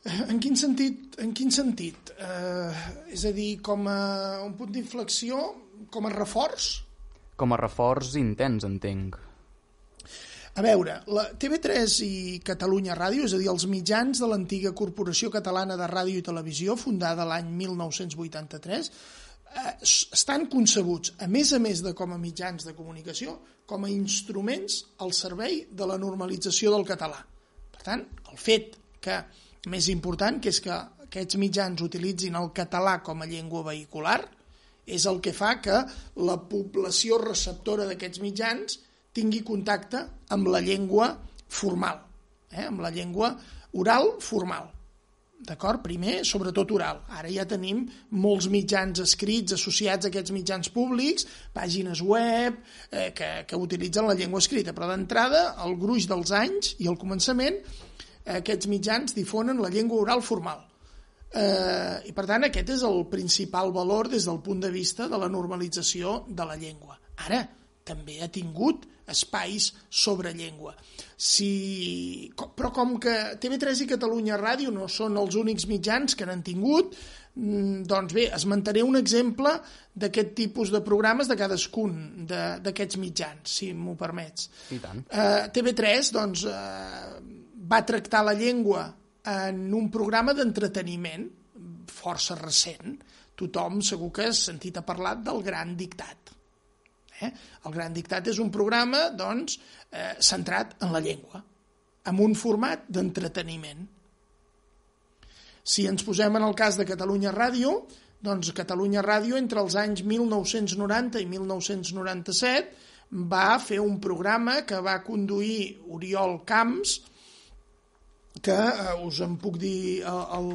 En quin sentit? En quin sentit? Eh, és a dir, com a un punt d'inflexió, com a reforç? Com a reforç intens, entenc. A veure, la TV3 i Catalunya Ràdio, és a dir, els mitjans de l'antiga Corporació Catalana de Ràdio i Televisió, fundada l'any 1983, eh, estan concebuts, a més a més de com a mitjans de comunicació, com a instruments al servei de la normalització del català. Per tant, el fet que, més important, que és que aquests mitjans utilitzin el català com a llengua vehicular, és el que fa que la població receptora d'aquests mitjans tingui contacte amb la llengua formal, eh? amb la llengua oral formal. D'acord? Primer, sobretot oral. Ara ja tenim molts mitjans escrits associats a aquests mitjans públics, pàgines web, eh, que, que utilitzen la llengua escrita. Però d'entrada, el gruix dels anys i al començament, eh, aquests mitjans difonen la llengua oral formal. Eh, I per tant, aquest és el principal valor des del punt de vista de la normalització de la llengua. Ara, també ha tingut espais sobre llengua. Si, però com que TV3 i Catalunya Ràdio no són els únics mitjans que n'han tingut, mm, doncs bé, esmentaré un exemple d'aquest tipus de programes de cadascun d'aquests mitjans, si m'ho permets. I tant. Uh, TV3 doncs, uh, va tractar la llengua en un programa d'entreteniment força recent. Tothom segur que ha sentit a parlar del Gran Dictat Eh? El Gran Dictat és un programa doncs, eh, centrat en la llengua, amb un format d'entreteniment. Si ens posem en el cas de Catalunya Ràdio, doncs Catalunya Ràdio entre els anys 1990 i 1997 va fer un programa que va conduir Oriol Camps, que eh, us en puc dir el, el,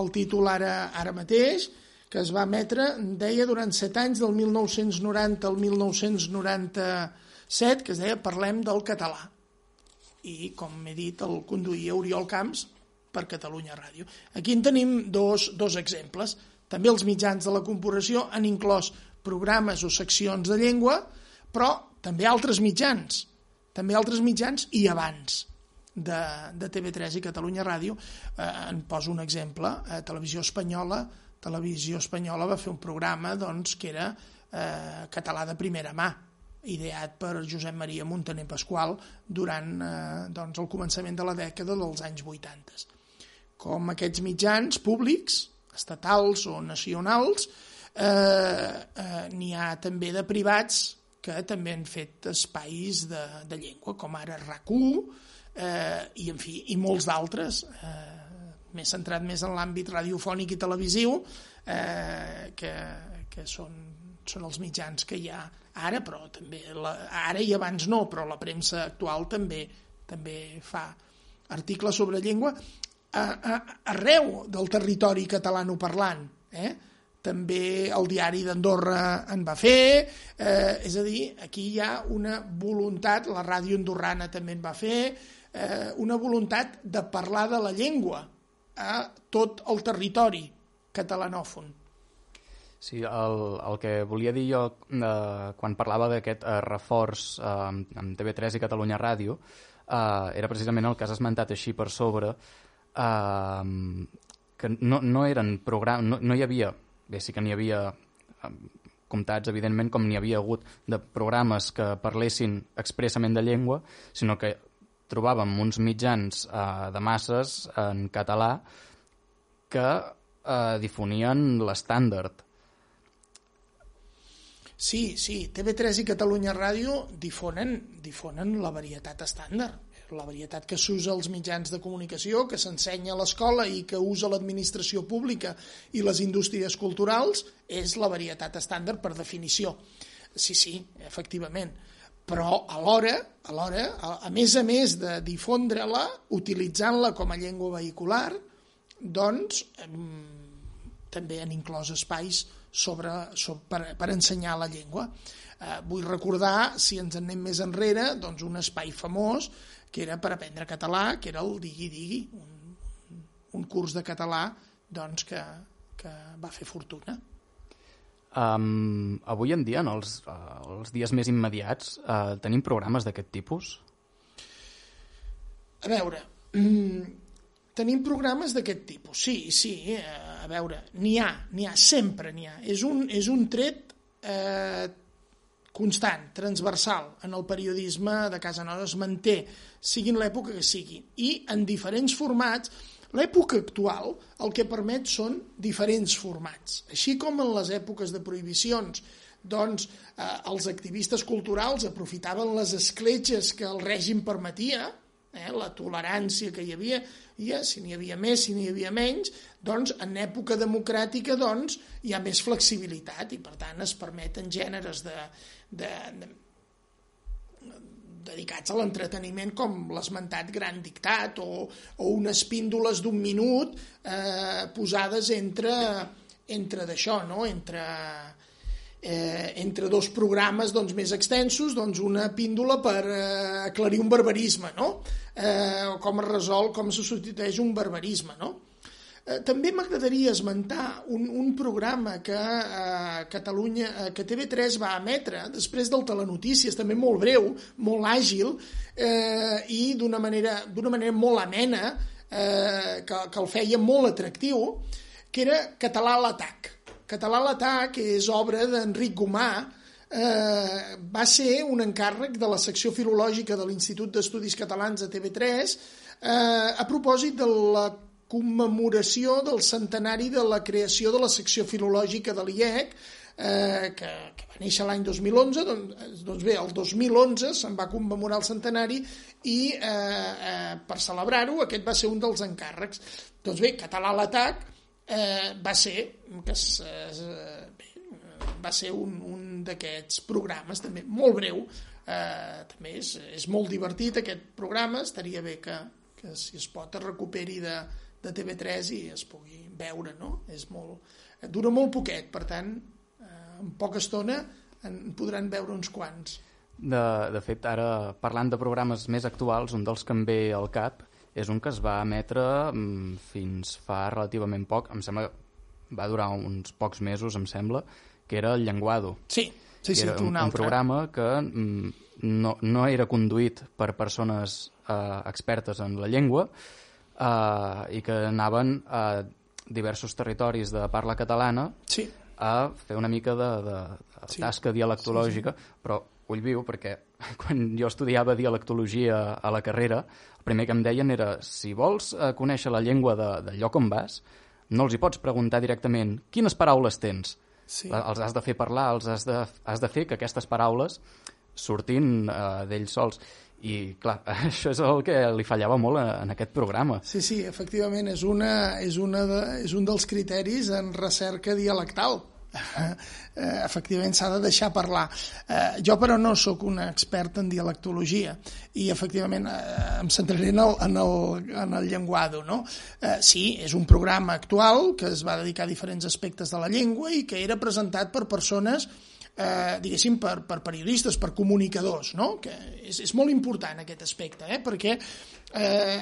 el títol ara, ara mateix, que es va emetre, deia, durant set anys, del 1990 al 1997, que es deia Parlem del català. I, com he dit, el conduïa Oriol Camps per Catalunya Ràdio. Aquí en tenim dos, dos exemples. També els mitjans de la corporació han inclòs programes o seccions de llengua, però també altres mitjans, també altres mitjans i abans de, de TV3 i Catalunya Ràdio. Eh, en poso un exemple, eh, Televisió Espanyola Televisió Espanyola va fer un programa doncs, que era eh, català de primera mà, ideat per Josep Maria Montaner Pasqual durant eh, doncs, el començament de la dècada dels anys 80. Com aquests mitjans públics, estatals o nacionals, eh, eh, n'hi ha també de privats que també han fet espais de, de llengua, com ara RAC1 eh, i, en fi, i molts d'altres. Eh, més centrat més en l'àmbit radiofònic i televisiu, eh, que, que són, són els mitjans que hi ha ara, però també la, ara i abans no, però la premsa actual també també fa articles sobre llengua a, a, arreu del territori catalanoparlant. Eh? També el diari d'Andorra en va fer, eh, és a dir, aquí hi ha una voluntat, la ràdio andorrana també en va fer, eh, una voluntat de parlar de la llengua, a tot el territori catalanòfon. Sí, el, el que volia dir jo eh, quan parlava d'aquest eh, reforç eh, amb TV3 i Catalunya Ràdio eh, era precisament el que has esmentat així per sobre eh, que no, no eren programes, no, no hi havia, bé, sí que n'hi havia eh, comptats, evidentment, com n'hi havia hagut de programes que parlessin expressament de llengua, sinó que trobàvem uns mitjans eh, de masses en català que eh, difonien l'estàndard. Sí, sí, TV3 i Catalunya Ràdio difonen, difonen la varietat estàndard, la varietat que s'usa als mitjans de comunicació, que s'ensenya a l'escola i que usa l'administració pública i les indústries culturals, és la varietat estàndard per definició. Sí, sí, efectivament però alhora, alhora a, a més a més de difondre-la, utilitzant-la com a llengua vehicular, doncs eh, també han inclòs espais sobre, sobre, per, per ensenyar la llengua. Eh, vull recordar, si ens en anem més enrere, doncs un espai famós que era per aprendre català, que era el Digui Digui, un, un curs de català doncs, que, que va fer fortuna. Um, avui en dia, en els, uh, els dies més immediats, uh, tenim programes d'aquest tipus? A veure, mm, tenim programes d'aquest tipus, sí, sí, eh, a veure, n'hi ha, n'hi ha, sempre n'hi ha. És un, és un tret eh, constant, transversal en el periodisme de casa nostra, es manté, sigui en l'època que sigui, i en diferents formats, L'època actual el que permet són diferents formats. Així com en les èpoques de prohibicions doncs eh, els activistes culturals aprofitaven les escletxes que el règim permetia, eh, la tolerància que hi havia, i si n'hi havia més, si n'hi havia menys, doncs en època democràtica doncs, hi ha més flexibilitat i per tant es permeten gèneres de, de, de dedicats a l'entreteniment com l'esmentat Gran Dictat o, o unes píndoles d'un minut eh, posades entre, entre d'això, no? entre, eh, entre dos programes doncs, més extensos, doncs una píndola per eh, aclarir un barbarisme, no? eh, o com es resol, com se substitueix un barbarisme. No? Eh, també m'agradaria esmentar un, un programa que eh, Catalunya, eh, que TV3 va emetre després del Telenotícies, també molt breu, molt àgil eh, i d'una manera, manera molt amena, eh, que, que el feia molt atractiu, que era Català a l'atac. Català a l'atac és obra d'Enric Gomà, eh, va ser un encàrrec de la secció filològica de l'Institut d'Estudis Catalans de TV3 eh, a propòsit de la commemoració del centenari de la creació de la secció filològica de l'IEC, eh, que, que va néixer l'any 2011, doncs, doncs bé, el 2011 se'n va commemorar el centenari i eh, eh, per celebrar-ho aquest va ser un dels encàrrecs. Doncs bé, Català l'atac eh, va ser que es, eh, bé, va ser un, un d'aquests programes també molt breu, eh, també és, és molt divertit aquest programa, estaria bé que, que si es pot es recuperi de, de TV3 i es pugui veure, no? És molt, dura molt poquet, per tant, eh, en poca estona en podran veure uns quants. De, de fet, ara, parlant de programes més actuals, un dels que em ve al cap és un que es va emetre mm, fins fa relativament poc, em sembla va durar uns pocs mesos, em sembla, que era el Llenguado. Sí, sí, sí, era un, un, un programa que mm, no, no era conduït per persones eh, expertes en la llengua, eh, i que anaven a diversos territoris de parla catalana sí. a fer una mica de, de, de sí. tasca dialectològica, sí, sí. però ull viu, perquè quan jo estudiava dialectologia a la carrera, el primer que em deien era si vols eh, conèixer la llengua de, del lloc on vas, no els hi pots preguntar directament quines paraules tens. Sí. Els has de fer parlar, els has de, has de fer que aquestes paraules sortin eh, d'ells sols. I, clar, això és el que li fallava molt en aquest programa. Sí, sí, efectivament, és, una, és, una de, és un dels criteris en recerca dialectal. Eh, efectivament s'ha de deixar parlar. Eh, jo, però, no sóc un expert en dialectologia i, efectivament, eh, em centraré en el, en el, en el llenguado. No? Eh, sí, és un programa actual que es va dedicar a diferents aspectes de la llengua i que era presentat per persones eh, diguéssim, per, per periodistes, per comunicadors, no? que és, és molt important aquest aspecte, eh? perquè eh,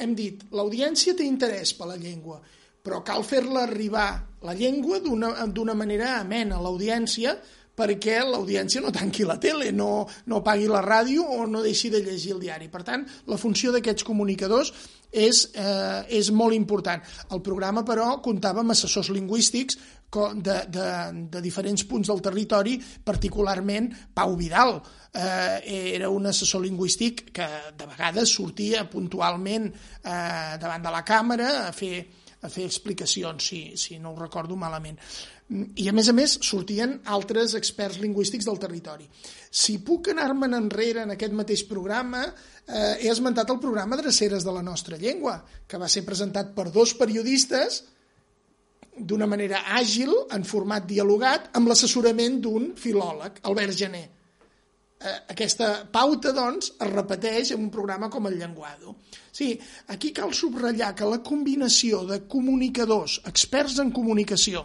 hem dit, l'audiència té interès per la llengua, però cal fer-la arribar la llengua d'una manera amena. L'audiència perquè l'audiència no tanqui la tele, no, no pagui la ràdio o no deixi de llegir el diari. Per tant, la funció d'aquests comunicadors és, eh, és molt important. El programa, però, comptava amb assessors lingüístics de, de, de diferents punts del territori, particularment Pau Vidal. Eh, era un assessor lingüístic que de vegades sortia puntualment eh, davant de la càmera a fer, a fer explicacions, si, si no ho recordo malament i a més a més sortien altres experts lingüístics del territori. Si puc anar-me'n enrere en aquest mateix programa, eh, he esmentat el programa Dreceres de la nostra llengua, que va ser presentat per dos periodistes d'una manera àgil, en format dialogat, amb l'assessorament d'un filòleg, Albert Gené. Eh, aquesta pauta, doncs, es repeteix en un programa com el Llenguado. Sí, aquí cal subratllar que la combinació de comunicadors, experts en comunicació,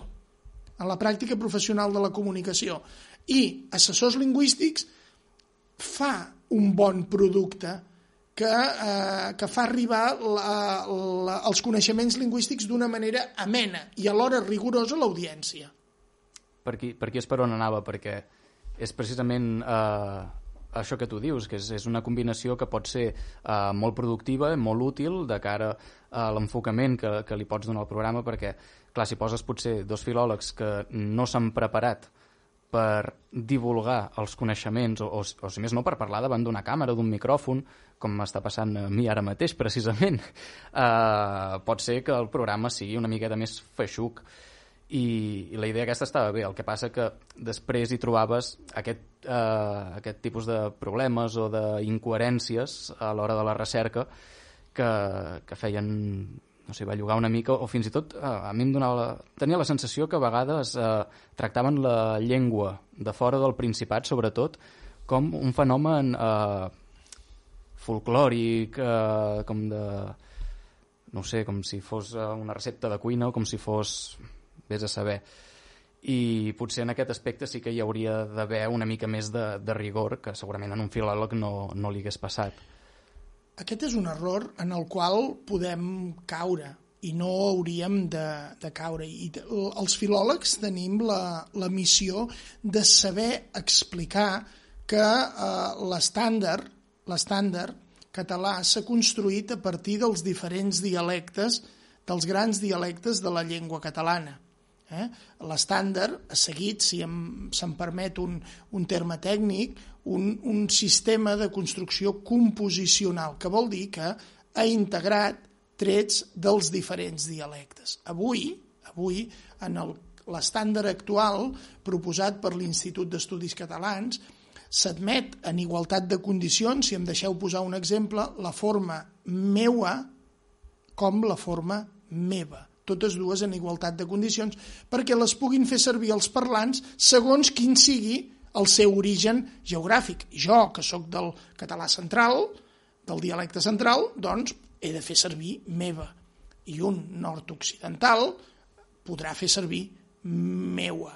en la pràctica professional de la comunicació i assessors lingüístics fa un bon producte que, eh, que fa arribar la, la, els coneixements lingüístics d'una manera amena i alhora rigorosa a l'audiència. Per per aquí és per on anava, perquè és precisament eh, això que tu dius, que és, és una combinació que pot ser eh, molt productiva, molt útil de cara a l'enfocament que, que li pots donar al programa, perquè clar, si poses potser dos filòlegs que no s'han preparat per divulgar els coneixements, o, o, o si més no, per parlar davant d'una càmera, d'un micròfon, com m'està passant a mi ara mateix, precisament, eh, pot ser que el programa sigui una miqueta més feixuc. I, i la idea aquesta estava bé, el que passa que després hi trobaves aquest, eh, aquest tipus de problemes o d'incoherències a l'hora de la recerca que, que feien no sé, bellugar una mica, o fins i tot eh, a mi em donava la, tenia la sensació que a vegades eh, tractaven la llengua de fora del Principat, sobretot, com un fenomen eh, folclòric, eh, com de... no sé, com si fos eh, una recepta de cuina o com si fos... vés a saber. I potser en aquest aspecte sí que hi hauria d'haver una mica més de, de rigor, que segurament en un filòleg no, no li hagués passat. Aquest és un error en el qual podem caure i no hauríem de, de caure. I els filòlegs tenim la, la missió de saber explicar que eh, l'estàndard l'estàndard català s'ha construït a partir dels diferents dialectes, dels grans dialectes de la llengua catalana. Eh? L'estàndard seguit, si se'm permet un, un terme tècnic, un, un sistema de construcció composicional, que vol dir que ha integrat trets dels diferents dialectes. Avui, avui en l'estàndard actual proposat per l'Institut d'Estudis Catalans, s'admet en igualtat de condicions, si em deixeu posar un exemple, la forma meua com la forma meva totes dues en igualtat de condicions, perquè les puguin fer servir els parlants segons quin sigui el seu origen geogràfic. Jo, que sóc del català central, del dialecte central, doncs he de fer servir meva. I un nord-occidental podrà fer servir meua.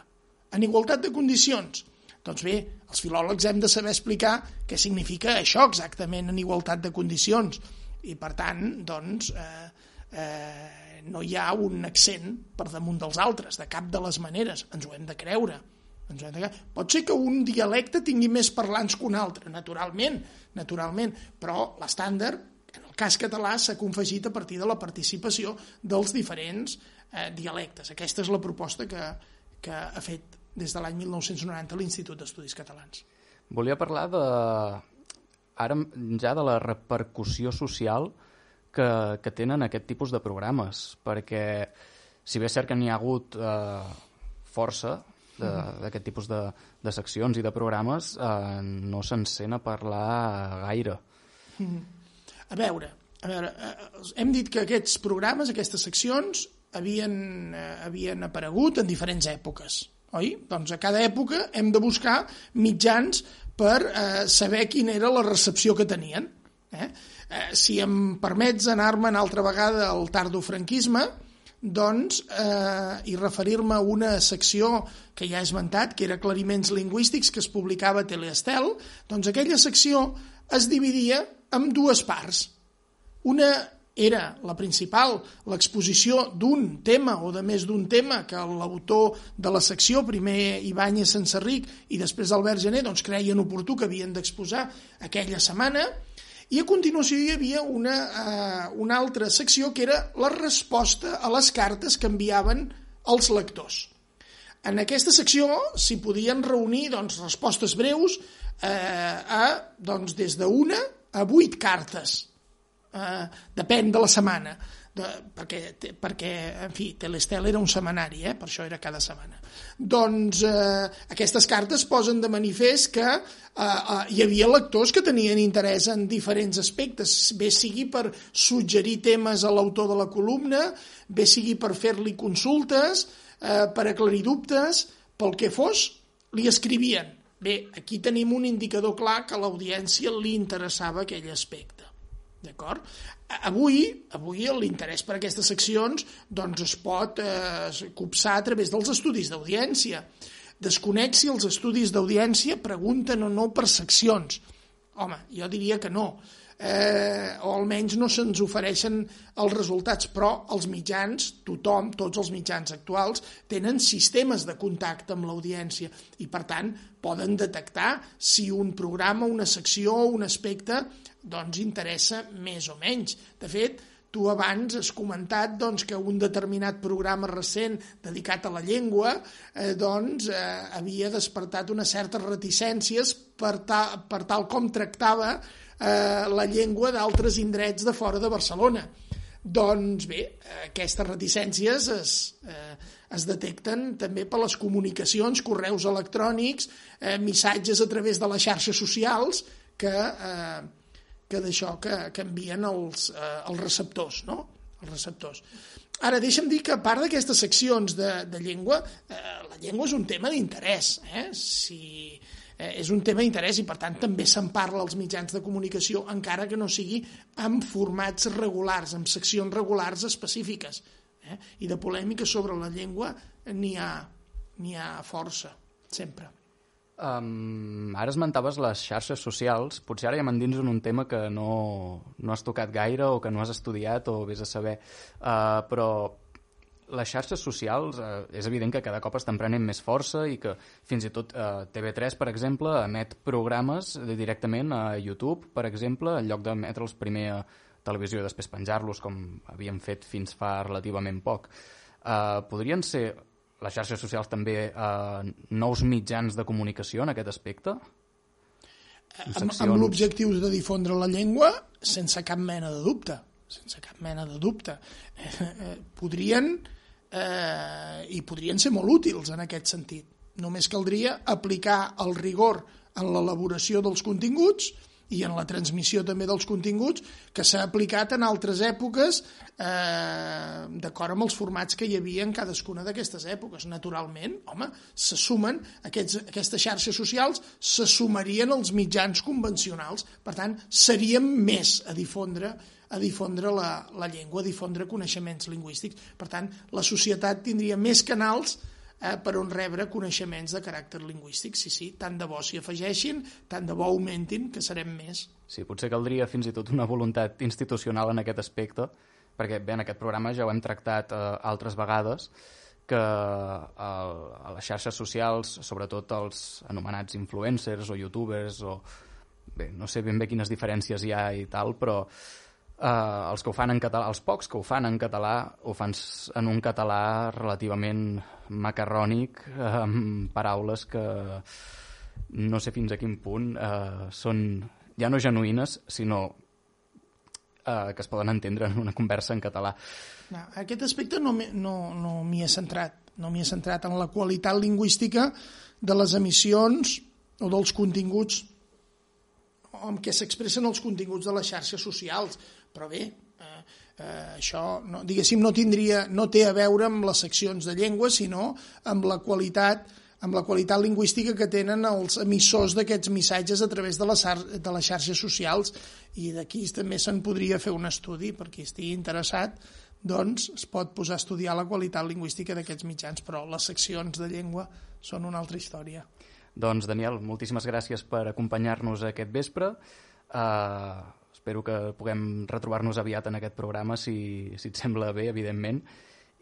En igualtat de condicions. Doncs bé, els filòlegs hem de saber explicar què significa això exactament en igualtat de condicions. I per tant, doncs, eh, eh, no hi ha un accent per damunt dels altres, de cap de les maneres, ens ho hem de creure. Ens ho hem de creure. Pot ser que un dialecte tingui més parlants que un altre, naturalment, naturalment, però l'estàndard, en el cas català, s'ha confegit a partir de la participació dels diferents eh, dialectes. Aquesta és la proposta que, que ha fet des de l'any 1990 l'Institut d'Estudis Catalans. Volia parlar de, ara ja de la repercussió social que, que tenen aquest tipus de programes, perquè si bé és cert que n'hi ha hagut eh, força mm-hmm. d'aquest tipus de, de seccions i de programes, eh, no se'n sent a parlar gaire. Mm. A veure, a veure eh, hem dit que aquests programes, aquestes seccions, havien, eh, havien aparegut en diferents èpoques, oi? Doncs a cada època hem de buscar mitjans per eh, saber quina era la recepció que tenien. Eh? Eh, si em permets anar-me'n altra vegada al tardofranquisme, doncs, eh, i referir-me a una secció que ja he esmentat, que era Clariments Lingüístics, que es publicava a Teleestel, doncs aquella secció es dividia en dues parts. Una era la principal, l'exposició d'un tema o de més d'un tema que l'autor de la secció, primer Ibáñez Sensarric i després Albert Gené, doncs creien oportú que havien d'exposar aquella setmana, i a continuació hi havia una, uh, una altra secció que era la resposta a les cartes que enviaven els lectors. En aquesta secció s'hi podien reunir doncs, respostes breus eh, a, doncs, des d'una a vuit cartes. Eh, depèn de la setmana de, perquè, perquè, en fi, Telestel era un setmanari, eh? per això era cada setmana. Doncs eh, aquestes cartes posen de manifest que eh, eh, hi havia lectors que tenien interès en diferents aspectes, bé sigui per suggerir temes a l'autor de la columna, bé sigui per fer-li consultes, eh, per aclarir dubtes, pel que fos, li escrivien. Bé, aquí tenim un indicador clar que a l'audiència li interessava aquell aspecte. D'acord? Avui, avui l'interès per aquestes seccions doncs, es pot eh, copsar a través dels estudis d'audiència. Desconec si els estudis d'audiència pregunten o no per seccions. Home, jo diria que no. Eh, o almenys no se'ns ofereixen els resultats, però els mitjans, tothom, tots els mitjans actuals, tenen sistemes de contacte amb l'audiència i, per tant, poden detectar si un programa, una secció o un aspecte doncs interessa més o menys. De fet, tu abans has comentat doncs, que un determinat programa recent dedicat a la llengua eh, doncs, eh, havia despertat unes certes reticències per, ta, per tal com tractava eh, la llengua d'altres indrets de fora de Barcelona. Doncs bé, aquestes reticències es, eh, es detecten també per les comunicacions, correus electrònics, eh, missatges a través de les xarxes socials que, eh, que d'això que, que envien els, eh, els receptors, no? Els receptors. Ara, deixa'm dir que a part d'aquestes seccions de, de llengua, eh, la llengua és un tema d'interès. Eh? Si, eh, és un tema d'interès i, per tant, també se'n parla als mitjans de comunicació, encara que no sigui amb formats regulars, amb seccions regulars específiques. Eh? I de polèmica sobre la llengua n'hi ha, ha força, sempre. Um, ara esmentaves les xarxes socials, potser ara ja m'endins en un tema que no, no has tocat gaire o que no has estudiat o vés a saber, uh, però les xarxes socials uh, és evident que cada cop estan prenent més força i que fins i tot uh, TV3, per exemple, emet programes directament a YouTube, per exemple, en lloc d'emetre'ls primer a televisió i després penjar-los com havien fet fins fa relativament poc. Uh, podrien ser les xarxes socials també eh, nous mitjans de comunicació en aquest aspecte? Amb, amb l'objectiu de difondre la llengua sense cap mena de dubte sense cap mena de dubte eh, eh, podrien eh, i podrien ser molt útils en aquest sentit només caldria aplicar el rigor en l'elaboració dels continguts i en la transmissió també dels continguts que s'ha aplicat en altres èpoques eh, d'acord amb els formats que hi havia en cadascuna d'aquestes èpoques. Naturalment, home, se sumen aquests, aquestes xarxes socials se sumarien als mitjans convencionals. Per tant, seríem més a difondre a difondre la, la llengua, a difondre coneixements lingüístics. Per tant, la societat tindria més canals eh, per on rebre coneixements de caràcter lingüístic. Sí, sí, tant de bo s'hi afegeixin, tant de bo augmentin, que serem més. Sí, potser caldria fins i tot una voluntat institucional en aquest aspecte, perquè bé, en aquest programa ja ho hem tractat eh, altres vegades, que eh, a les xarxes socials, sobretot els anomenats influencers o youtubers o bé, no sé ben bé quines diferències hi ha i tal, però eh, els que ho fan en català, els pocs que ho fan en català, ho fan en un català relativament macarrònic, eh, amb paraules que no sé fins a quin punt eh, són ja no genuïnes, sinó eh, que es poden entendre en una conversa en català. No, aquest aspecte no m'hi no, no he centrat, no m'hi he centrat en la qualitat lingüística de les emissions o dels continguts amb què s'expressen els continguts de les xarxes socials, però bé, eh, eh, això no, diguéssim no tindria no té a veure amb les seccions de llengua sinó amb la qualitat amb la qualitat lingüística que tenen els emissors d'aquests missatges a través de les, de les xarxes socials. I d'aquí també se'n podria fer un estudi per qui estigui interessat doncs es pot posar a estudiar la qualitat lingüística d'aquests mitjans. Però les seccions de llengua són una altra història. Doncs Daniel, moltíssimes gràcies per acompanyar-nos aquest vespre. Uh, espero que puguem retrobar-nos aviat en aquest programa, si, si et sembla bé, evidentment.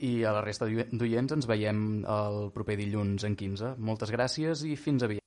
I a la resta d'oients ens veiem el proper dilluns en 15. Moltes gràcies i fins aviat.